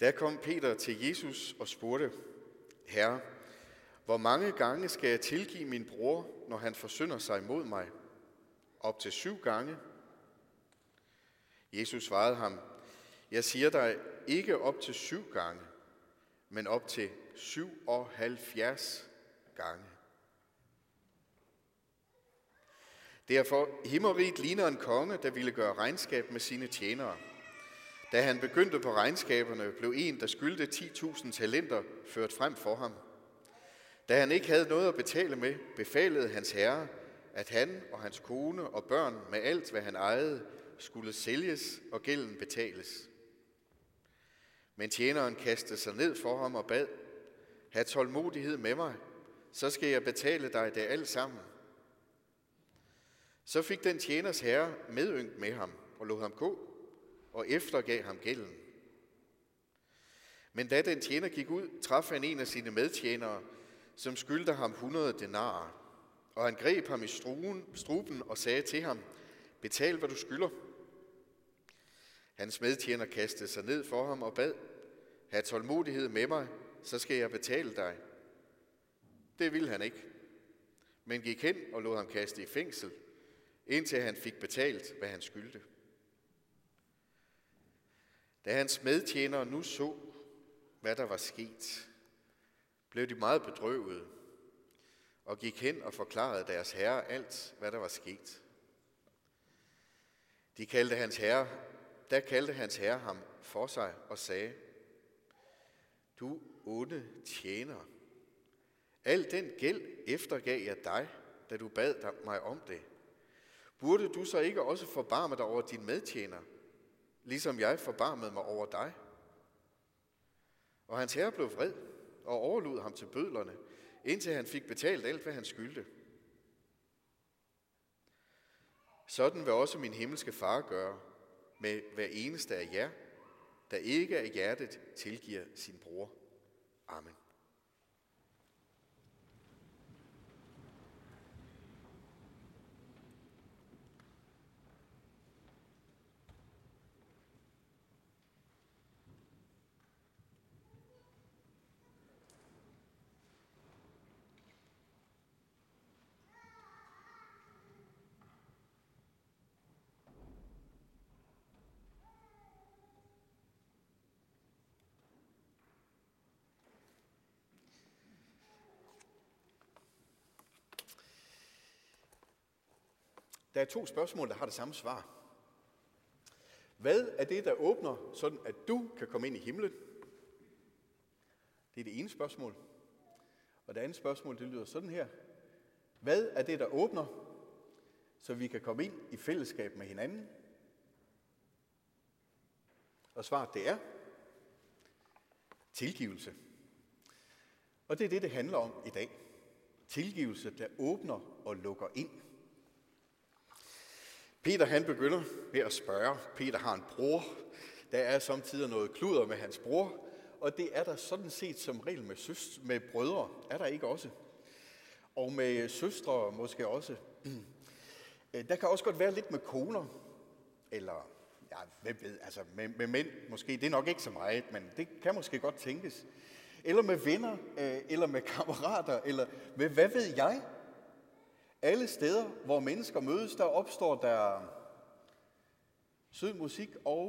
Da kom Peter til Jesus og spurgte, Herre, hvor mange gange skal jeg tilgive min bror, når han forsynder sig mod mig? Op til syv gange? Jesus svarede ham, Jeg siger dig ikke op til syv gange, men op til syv og halvfjerds gange. Derfor himmerigt ligner en konge, der ville gøre regnskab med sine tjenere. Da han begyndte på regnskaberne, blev en, der skyldte 10.000 talenter, ført frem for ham. Da han ikke havde noget at betale med, befalede hans herre, at han og hans kone og børn med alt, hvad han ejede, skulle sælges og gælden betales. Men tjeneren kastede sig ned for ham og bad, Hav tålmodighed med mig, så skal jeg betale dig det alt sammen. Så fik den tjeners herre medynk med ham og lod ham gå, og eftergav ham gælden. Men da den tjener gik ud, traf han en af sine medtjenere, som skyldte ham 100 denarer. Og han greb ham i struen, struben og sagde til ham, betal hvad du skylder. Hans medtjener kastede sig ned for ham og bad, have tålmodighed med mig, så skal jeg betale dig. Det ville han ikke, men gik hen og lod ham kaste i fængsel, indtil han fik betalt, hvad han skyldte. Da hans medtjenere nu så, hvad der var sket, blev de meget bedrøvede og gik hen og forklarede deres herre alt, hvad der var sket. De kaldte hans herre, da kaldte hans herre ham for sig og sagde, du onde tjener, al den gæld eftergav jeg dig, da du bad mig om det. Burde du så ikke også forbarme dig over din medtjener, ligesom jeg forbarmede mig over dig? Og hans herre blev vred og overlod ham til bødlerne, indtil han fik betalt alt, hvad han skyldte. Sådan vil også min himmelske far gøre med hver eneste af jer, der ikke af hjertet tilgiver sin bror. Amen. Der er to spørgsmål, der har det samme svar. Hvad er det, der åbner, sådan at du kan komme ind i himlen? Det er det ene spørgsmål. Og det andet spørgsmål, det lyder sådan her. Hvad er det, der åbner, så vi kan komme ind i fællesskab med hinanden? Og svaret det er tilgivelse. Og det er det, det handler om i dag. Tilgivelse, der åbner og lukker ind. Peter han begynder med at spørge. Peter har en bror. Der er samtidig noget kluder med hans bror. Og det er der sådan set som regel med, søs, med brødre. Er der ikke også? Og med søstre måske også. Øh, der kan også godt være lidt med koner. Eller, ja, hvem ved, altså med, med mænd måske. Det er nok ikke så meget, men det kan måske godt tænkes. Eller med venner, øh, eller med kammerater, eller med hvad ved jeg? Alle steder, hvor mennesker mødes, der opstår der sød musik og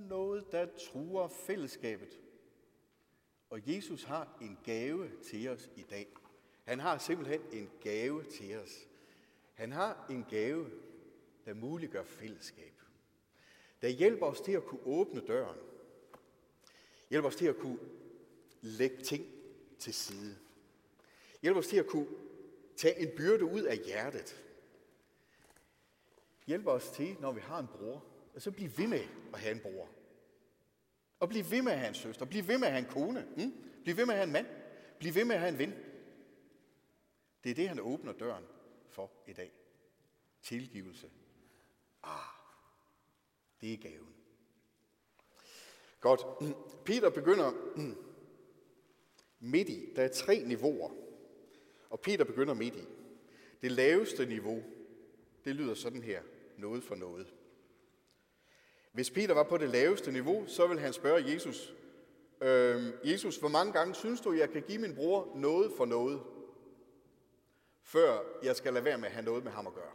noget, der truer fællesskabet. Og Jesus har en gave til os i dag. Han har simpelthen en gave til os. Han har en gave, der muliggør fællesskab. Der hjælper os til at kunne åbne døren. Hjælper os til at kunne lægge ting til side. Hjælper os til at kunne Tag en byrde ud af hjertet. Hjælp os til, når vi har en bror, og så bliv ved med at have en bror. Og bliv ved med at have en søster. Bliv ved med at have en kone. Mm? Bliv ved med at have en mand. Bliv ved med at have en ven. Det er det, han åbner døren for i dag. Tilgivelse. Ah, det er gaven. Godt. Peter begynder midt i. Der er tre niveauer. Og Peter begynder midt i. Det laveste niveau, det lyder sådan her, noget for noget. Hvis Peter var på det laveste niveau, så vil han spørge Jesus, øh, Jesus, hvor mange gange synes du, jeg kan give min bror noget for noget, før jeg skal lade være med at have noget med ham at gøre?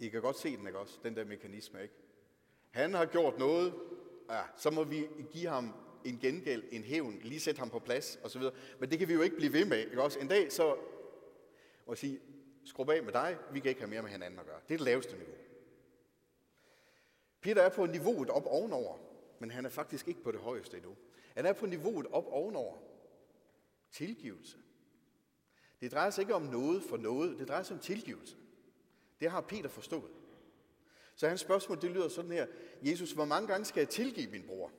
I kan godt se den, ikke også? Den der mekanisme, ikke? Han har gjort noget, ja, så må vi give ham en gengæld, en hævn, lige sætte ham på plads, osv. Men det kan vi jo ikke blive ved med, ikke også? En dag så må jeg sige, skrub af med dig, vi kan ikke have mere med hinanden at gøre. Det er det laveste niveau. Peter er på niveauet op ovenover, men han er faktisk ikke på det højeste endnu. Han er på niveauet op ovenover. Tilgivelse. Det drejer sig ikke om noget for noget, det drejer sig om tilgivelse. Det har Peter forstået. Så hans spørgsmål, det lyder sådan her. Jesus, hvor mange gange skal jeg tilgive min bror,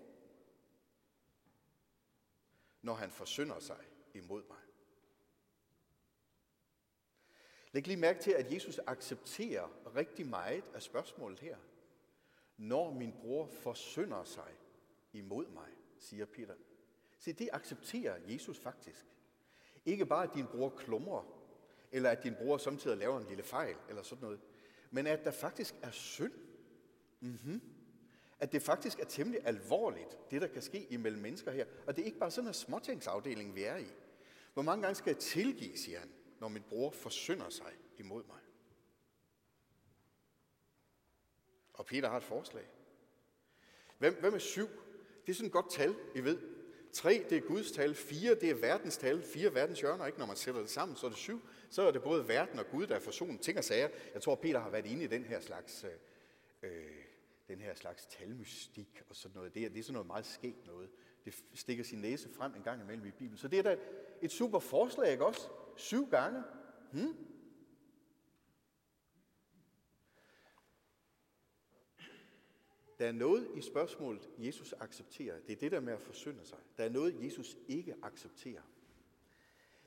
når han forsynder sig imod mig? Læg lige mærke til, at Jesus accepterer rigtig meget af spørgsmålet her. Når min bror forsynder sig imod mig, siger Peter. Se, det accepterer Jesus faktisk. Ikke bare, at din bror klumrer, eller at din bror samtidig laver en lille fejl, eller sådan noget, men at der faktisk er synd. Mm-hmm. At det faktisk er temmelig alvorligt, det der kan ske imellem mennesker her. Og det er ikke bare sådan en småtingsafdeling, vi er i. Hvor mange gange skal jeg tilgive, siger han, når min bror forsynder sig imod mig? Og Peter har et forslag. Hvem, hvem er syv? Det er sådan et godt tal, I ved. Tre, det er Guds tal. Fire, det er verdens tal. Fire verdens hjørner, ikke? Når man sætter det sammen, så er det syv. Så er det både verden og Gud, der er forsonet ting og sager. Jeg tror, Peter har været inde i den her slags, øh, øh, den her slags talmystik og sådan noget. Det er, det er sådan noget meget skægt noget. Det stikker sin næse frem en gang imellem i Bibelen. Så det er da et super forslag, ikke også? Syv gange. Hmm? Der er noget i spørgsmålet, Jesus accepterer. Det er det der med at forsynde sig. Der er noget, Jesus ikke accepterer.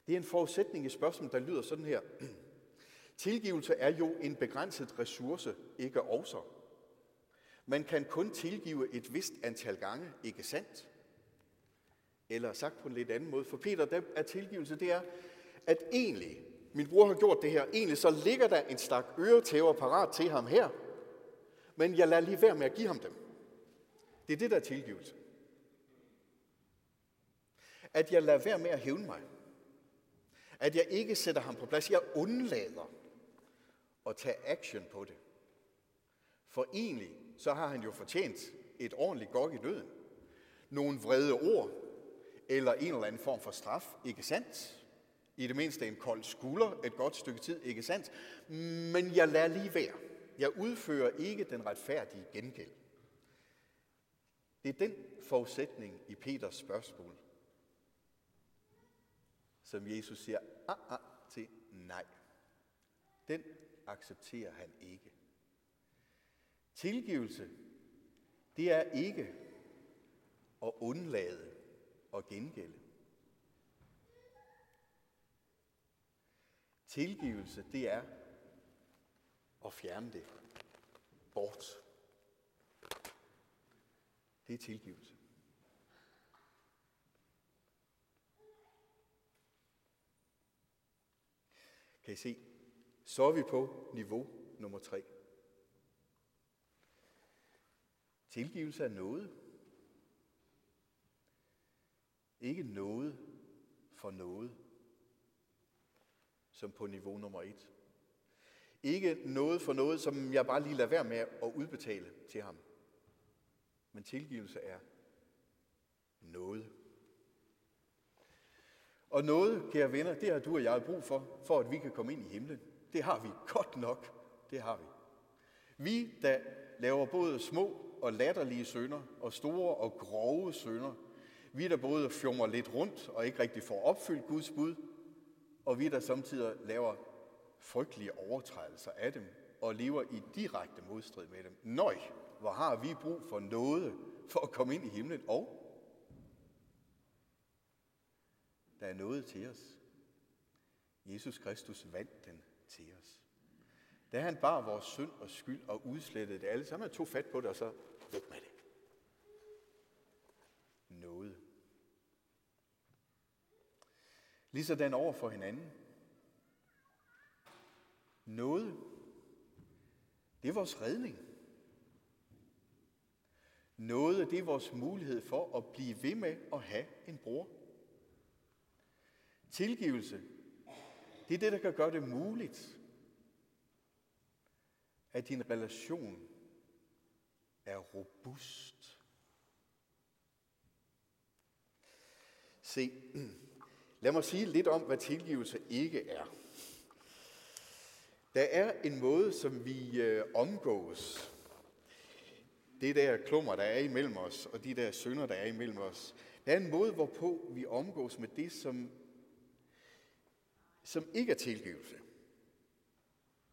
Det er en forudsætning i spørgsmålet, der lyder sådan her. Tilgivelse er jo en begrænset ressource, ikke også. Man kan kun tilgive et vist antal gange, ikke sandt? Eller sagt på en lidt anden måde. For Peter, der er tilgivelse, det er, at egentlig, min bror har gjort det her, egentlig så ligger der en stak øretæver parat til ham her, men jeg lader lige være med at give ham dem. Det er det, der er tilgivelse. At jeg lader være med at hævne mig. At jeg ikke sætter ham på plads. Jeg undlader at tage action på det. For egentlig, så har han jo fortjent et ordentligt gok i døden. Nogle vrede ord, eller en eller anden form for straf, ikke sandt? I det mindste en kold skulder et godt stykke tid, ikke sandt? Men jeg lader lige være. Jeg udfører ikke den retfærdige gengæld. Det er den forudsætning i Peters spørgsmål, som Jesus siger ah, ah, til nej. Den accepterer han ikke. Tilgivelse, det er ikke at undlade og gengælde. Tilgivelse, det er at fjerne det bort. Det er tilgivelse. Kan I se? Så er vi på niveau nummer tre. Tilgivelse er noget. Ikke noget for noget, som på niveau nummer et. Ikke noget for noget, som jeg bare lige lader være med at udbetale til ham. Men tilgivelse er noget. Og noget, kære venner, det har du og jeg brug for, for at vi kan komme ind i himlen. Det har vi godt nok. Det har vi. Vi, der laver både små og latterlige sønder, og store og grove sønder, vi, der både fjummer lidt rundt og ikke rigtig får opfyldt Guds bud, og vi, der samtidig laver frygtelige overtrædelser af dem, og lever i direkte modstrid med dem. Nøj, hvor har vi brug for noget for at komme ind i himlen, og der er noget til os. Jesus Kristus vandt den til os. Da han bar vores synd og skyld og udslettede det alle sammen, tog fat på det, og så væk med det. Noget. Ligesådan over for hinanden. Noget, Det er vores redning. Noget, det er vores mulighed for at blive ved med at have en bror. Tilgivelse, det er det, der kan gøre det muligt, at din relation er robust. Se, lad mig sige lidt om, hvad tilgivelse ikke er. Der er en måde, som vi øh, omgås. Det der klummer, der er imellem os, og de der sønder, der er imellem os. Der er en måde, hvorpå vi omgås med det, som, som ikke er tilgivelse.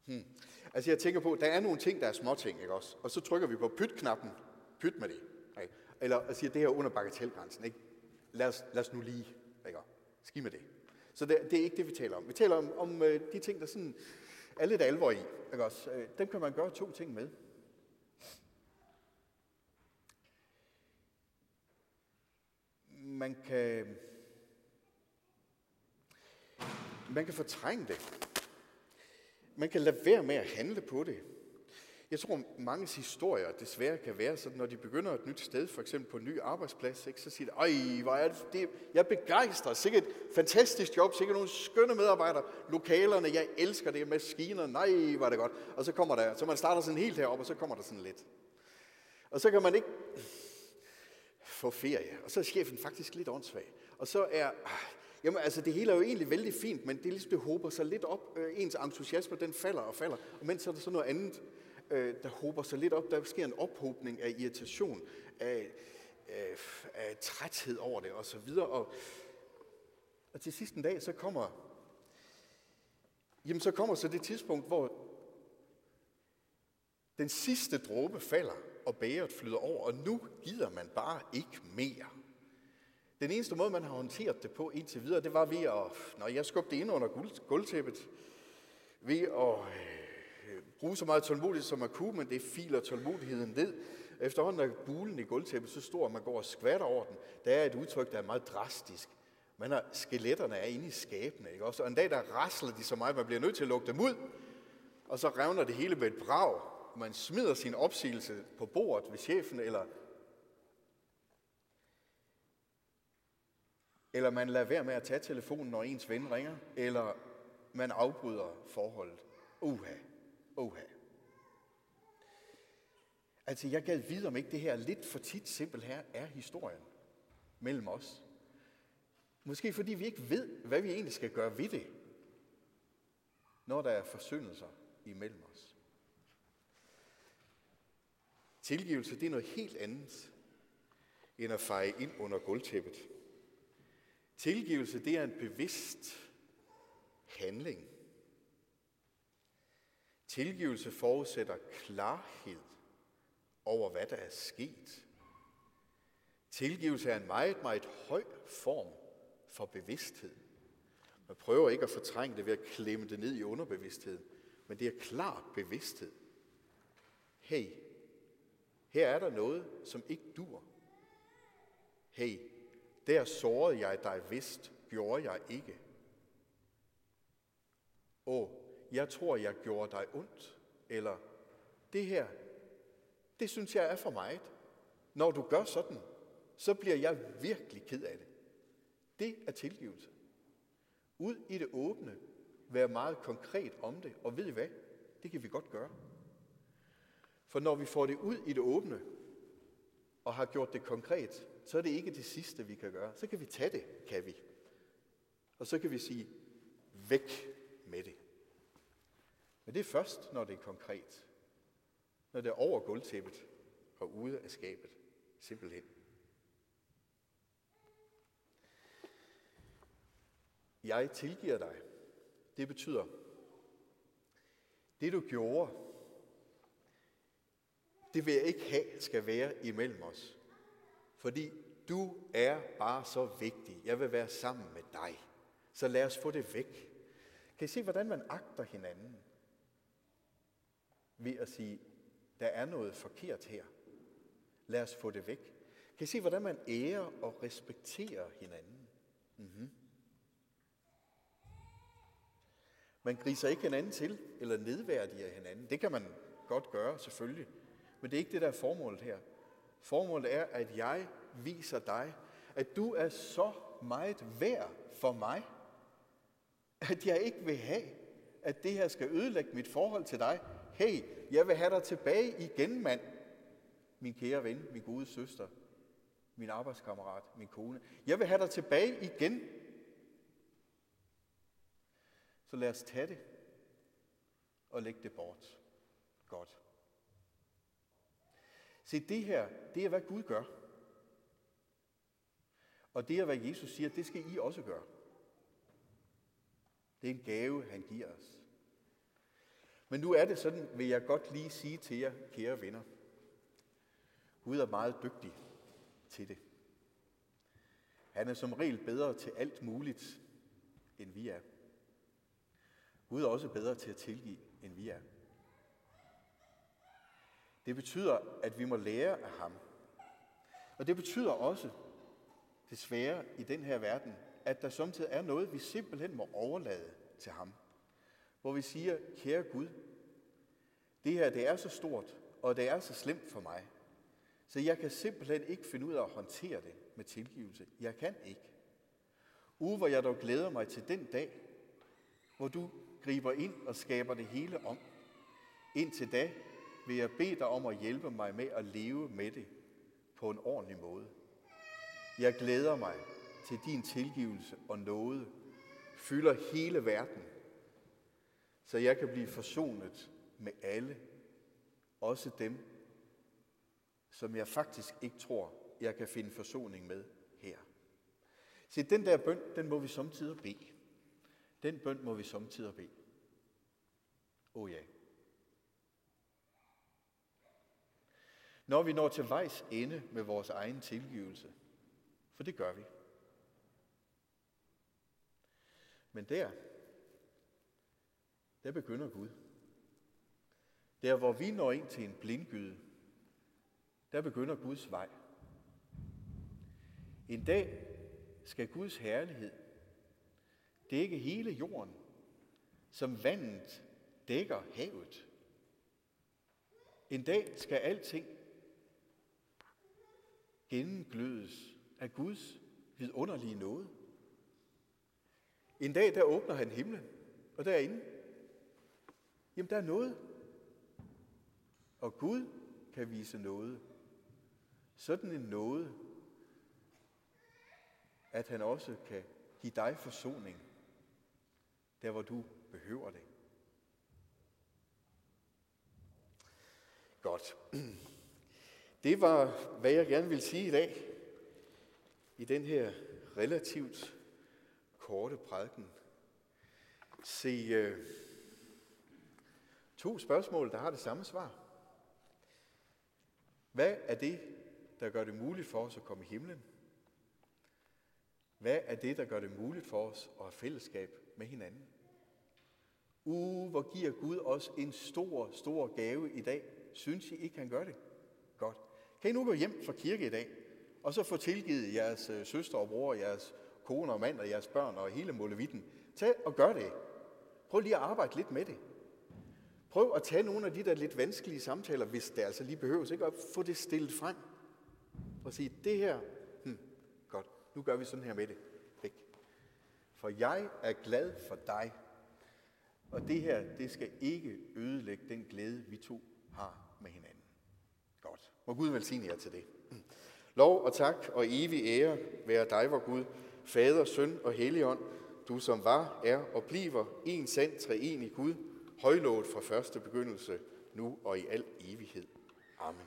Hmm. Altså jeg tænker på, der er nogle ting, der er småting, ikke også? Og så trykker vi på pyt-knappen. Pyt med det. Ikke? Eller jeg siger, det her under bagatelgrænsen, ikke? Lad os, lad os nu lige, ikke? Ski med det. Så det, det er ikke det, vi taler om. Vi taler om, om øh, de ting, der sådan er lidt alvor i. Ikke også? Øh, dem kan man gøre to ting med. Man kan, man kan fortrænge det. Man kan lade være med at handle på det. Jeg tror, mange historier desværre kan være sådan, når de begynder et nyt sted, for eksempel på en ny arbejdsplads, ikke, så siger de, ej, hvor er det, det jeg er begejstret, sikkert et fantastisk job, sikkert nogle skønne medarbejdere, lokalerne, jeg elsker det, maskiner, nej, var det godt. Og så kommer der, så man starter sådan helt heroppe, og så kommer der sådan lidt. Og så kan man ikke få ferie, og så er chefen faktisk lidt åndssvag. Og så er, ah, Jamen altså, det hele er jo egentlig vældig fint, men det, ligesom, det håber sig lidt op. Øh, ens entusiasme, den falder og falder. Og mens så er der så noget andet, øh, der håber sig lidt op. Der sker en ophobning af irritation, af, af, af træthed over det og så videre. Og, og til en dag, så kommer, jamen så kommer så det tidspunkt, hvor den sidste dråbe falder, og bæret flyder over, og nu gider man bare ikke mere. Den eneste måde, man har håndteret det på indtil videre, det var ved at, når jeg skubbede det ind under gulvtæppet, ved at øh, bruge så meget tålmodighed, som man kunne, men det filer tålmodigheden ned. Efterhånden er bulen i gulvtæppet så stor, at man går og skvatter over den. Der er et udtryk, der er meget drastisk. Man har, skeletterne er inde i skabene, ikke også? Og en dag, der rasler de så meget, man bliver nødt til at lukke dem ud. Og så revner det hele med et brag. Man smider sin opsigelse på bordet ved chefen, eller eller man lader være med at tage telefonen, når ens ven ringer, eller man afbryder forholdet. Uha, uha. Altså, jeg gad vide, om ikke det her lidt for tit simpelt her er historien mellem os. Måske fordi vi ikke ved, hvad vi egentlig skal gøre ved det, når der er forsyndelser imellem os. Tilgivelse, det er noget helt andet, end at feje ind under gulvtæppet. Tilgivelse, det er en bevidst handling. Tilgivelse forudsætter klarhed over, hvad der er sket. Tilgivelse er en meget, meget høj form for bevidsthed. Man prøver ikke at fortrænge det ved at klemme det ned i underbevidstheden, men det er klar bevidsthed. Hey, her er der noget, som ikke dur. Hey, der sårede jeg dig vist, gjorde jeg ikke. Åh, jeg tror, jeg gjorde dig ondt. Eller det her, det synes jeg er for meget. Når du gør sådan, så bliver jeg virkelig ked af det. Det er tilgivelse. Ud i det åbne, være meget konkret om det, og ved I hvad? Det kan vi godt gøre. For når vi får det ud i det åbne, og har gjort det konkret, så er det ikke det sidste, vi kan gøre. Så kan vi tage det, kan vi. Og så kan vi sige, væk med det. Men det er først, når det er konkret. Når det er over gulvtæppet og ude af skabet. Simpelthen. Jeg tilgiver dig. Det betyder, det du gjorde, det vil jeg ikke have skal være imellem os. Fordi du er bare så vigtig. Jeg vil være sammen med dig. Så lad os få det væk. Kan I se, hvordan man agter hinanden? Ved at sige, der er noget forkert her. Lad os få det væk. Kan I se, hvordan man ærer og respekterer hinanden? Mm-hmm. Man griser ikke hinanden til, eller nedværdiger hinanden. Det kan man godt gøre, selvfølgelig. Men det er ikke det, der er formålet her. Formålet er, at jeg viser dig, at du er så meget værd for mig, at jeg ikke vil have, at det her skal ødelægge mit forhold til dig. Hey, jeg vil have dig tilbage igen, mand. Min kære ven, min gode søster, min arbejdskammerat, min kone. Jeg vil have dig tilbage igen. Så lad os tage det og lægge det bort. Godt. Se, det her, det er, hvad Gud gør. Og det er, hvad Jesus siger, det skal I også gøre. Det er en gave, han giver os. Men nu er det sådan, vil jeg godt lige sige til jer, kære venner. Gud er meget dygtig til det. Han er som regel bedre til alt muligt, end vi er. Gud er også bedre til at tilgive, end vi er. Det betyder, at vi må lære af ham. Og det betyder også, desværre i den her verden, at der samtidig er noget, vi simpelthen må overlade til ham. Hvor vi siger, kære Gud, det her det er så stort, og det er så slemt for mig, så jeg kan simpelthen ikke finde ud af at håndtere det med tilgivelse. Jeg kan ikke. Uge, hvor jeg dog glæder mig til den dag, hvor du griber ind og skaber det hele om. Indtil da vil jeg bede dig om at hjælpe mig med at leve med det på en ordentlig måde. Jeg glæder mig til din tilgivelse og nåde fylder hele verden, så jeg kan blive forsonet med alle, også dem, som jeg faktisk ikke tror, jeg kan finde forsoning med her. Se, den der bøn, den må vi samtidig bede. Den bøn må vi samtidig bede. Åh oh ja. Når vi når til vejs ende med vores egen tilgivelse, for det gør vi. Men der, der begynder Gud. Der, hvor vi når ind til en blindgyde, der begynder Guds vej. En dag skal Guds herlighed dække hele jorden, som vandet dækker havet. En dag skal alting gennemglødes af Guds vidunderlige nåde. En dag, der åbner han himlen, og derinde, jamen der er noget. Og Gud kan vise noget. Sådan en noget, at han også kan give dig forsoning, der hvor du behøver det. Godt. Det var, hvad jeg gerne vil sige i dag, i den her relativt korte prædiken. Se, øh, to spørgsmål, der har det samme svar. Hvad er det, der gør det muligt for os at komme i himlen? Hvad er det, der gør det muligt for os at have fællesskab med hinanden? Uh, hvor giver Gud os en stor, stor gave i dag. Synes I ikke, han gør det? Godt. Kan I nu gå hjem fra kirke i dag, og så få tilgivet jeres øh, søster og bror, jeres kone og mand og jeres børn og hele målevitten. Tag og gør det. Prøv lige at arbejde lidt med det. Prøv at tage nogle af de der lidt vanskelige samtaler, hvis det altså lige behøves, ikke? og få det stillet frem. Og sige, det her, hm, godt, nu gør vi sådan her med det. Ikke? For jeg er glad for dig. Og det her, det skal ikke ødelægge den glæde, vi to har med hinanden. Godt. Må Gud velsigne jer til det. Lov og tak og evig ære være dig, vor Gud, Fader, Søn og Helligånd, du som var, er og bliver en sand treenig Gud, højlovet fra første begyndelse, nu og i al evighed. Amen.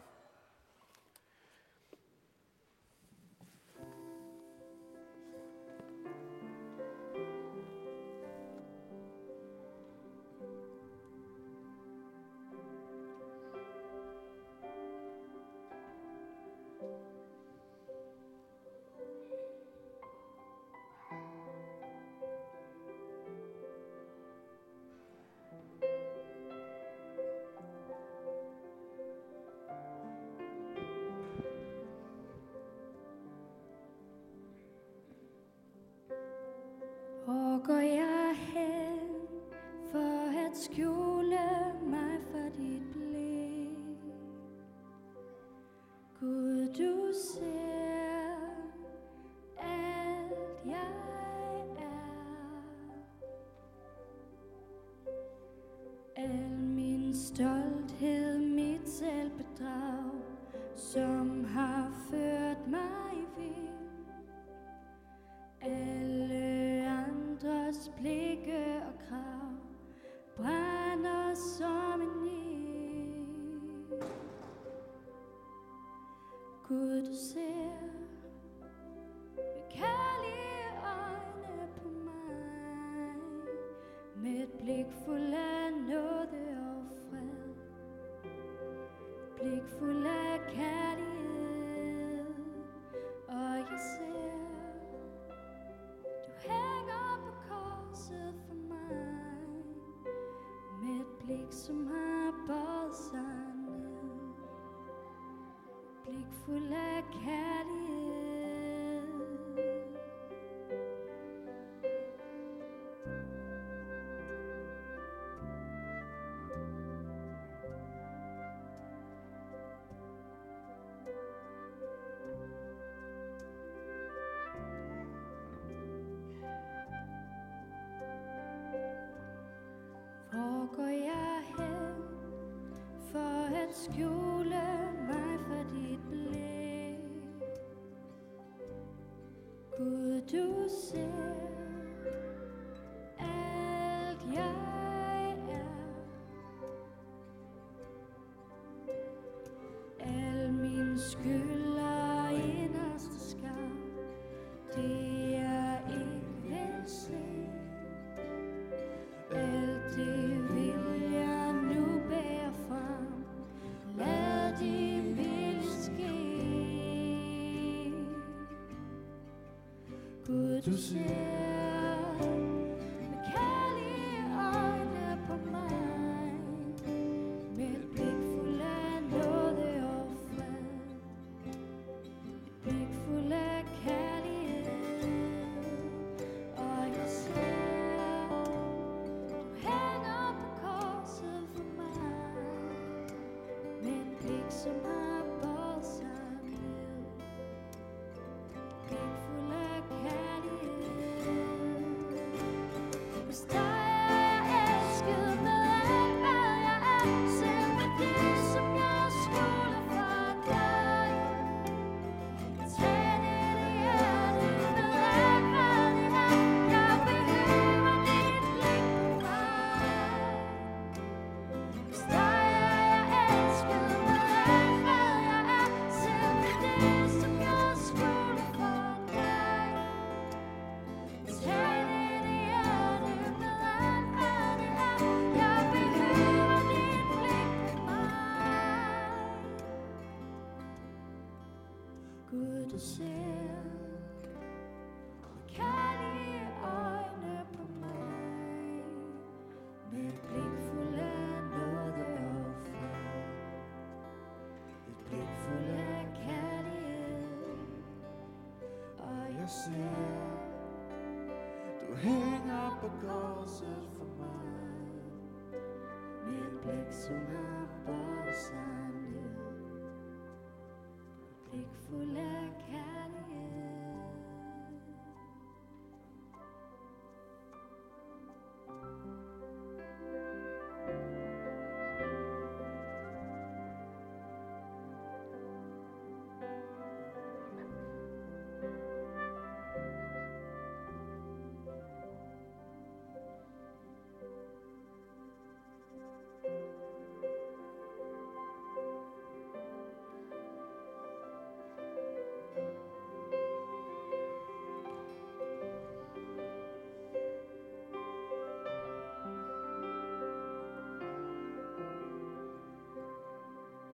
fuld af nåde og fred, blik fuld af kærlighed. obscure. 主是。to let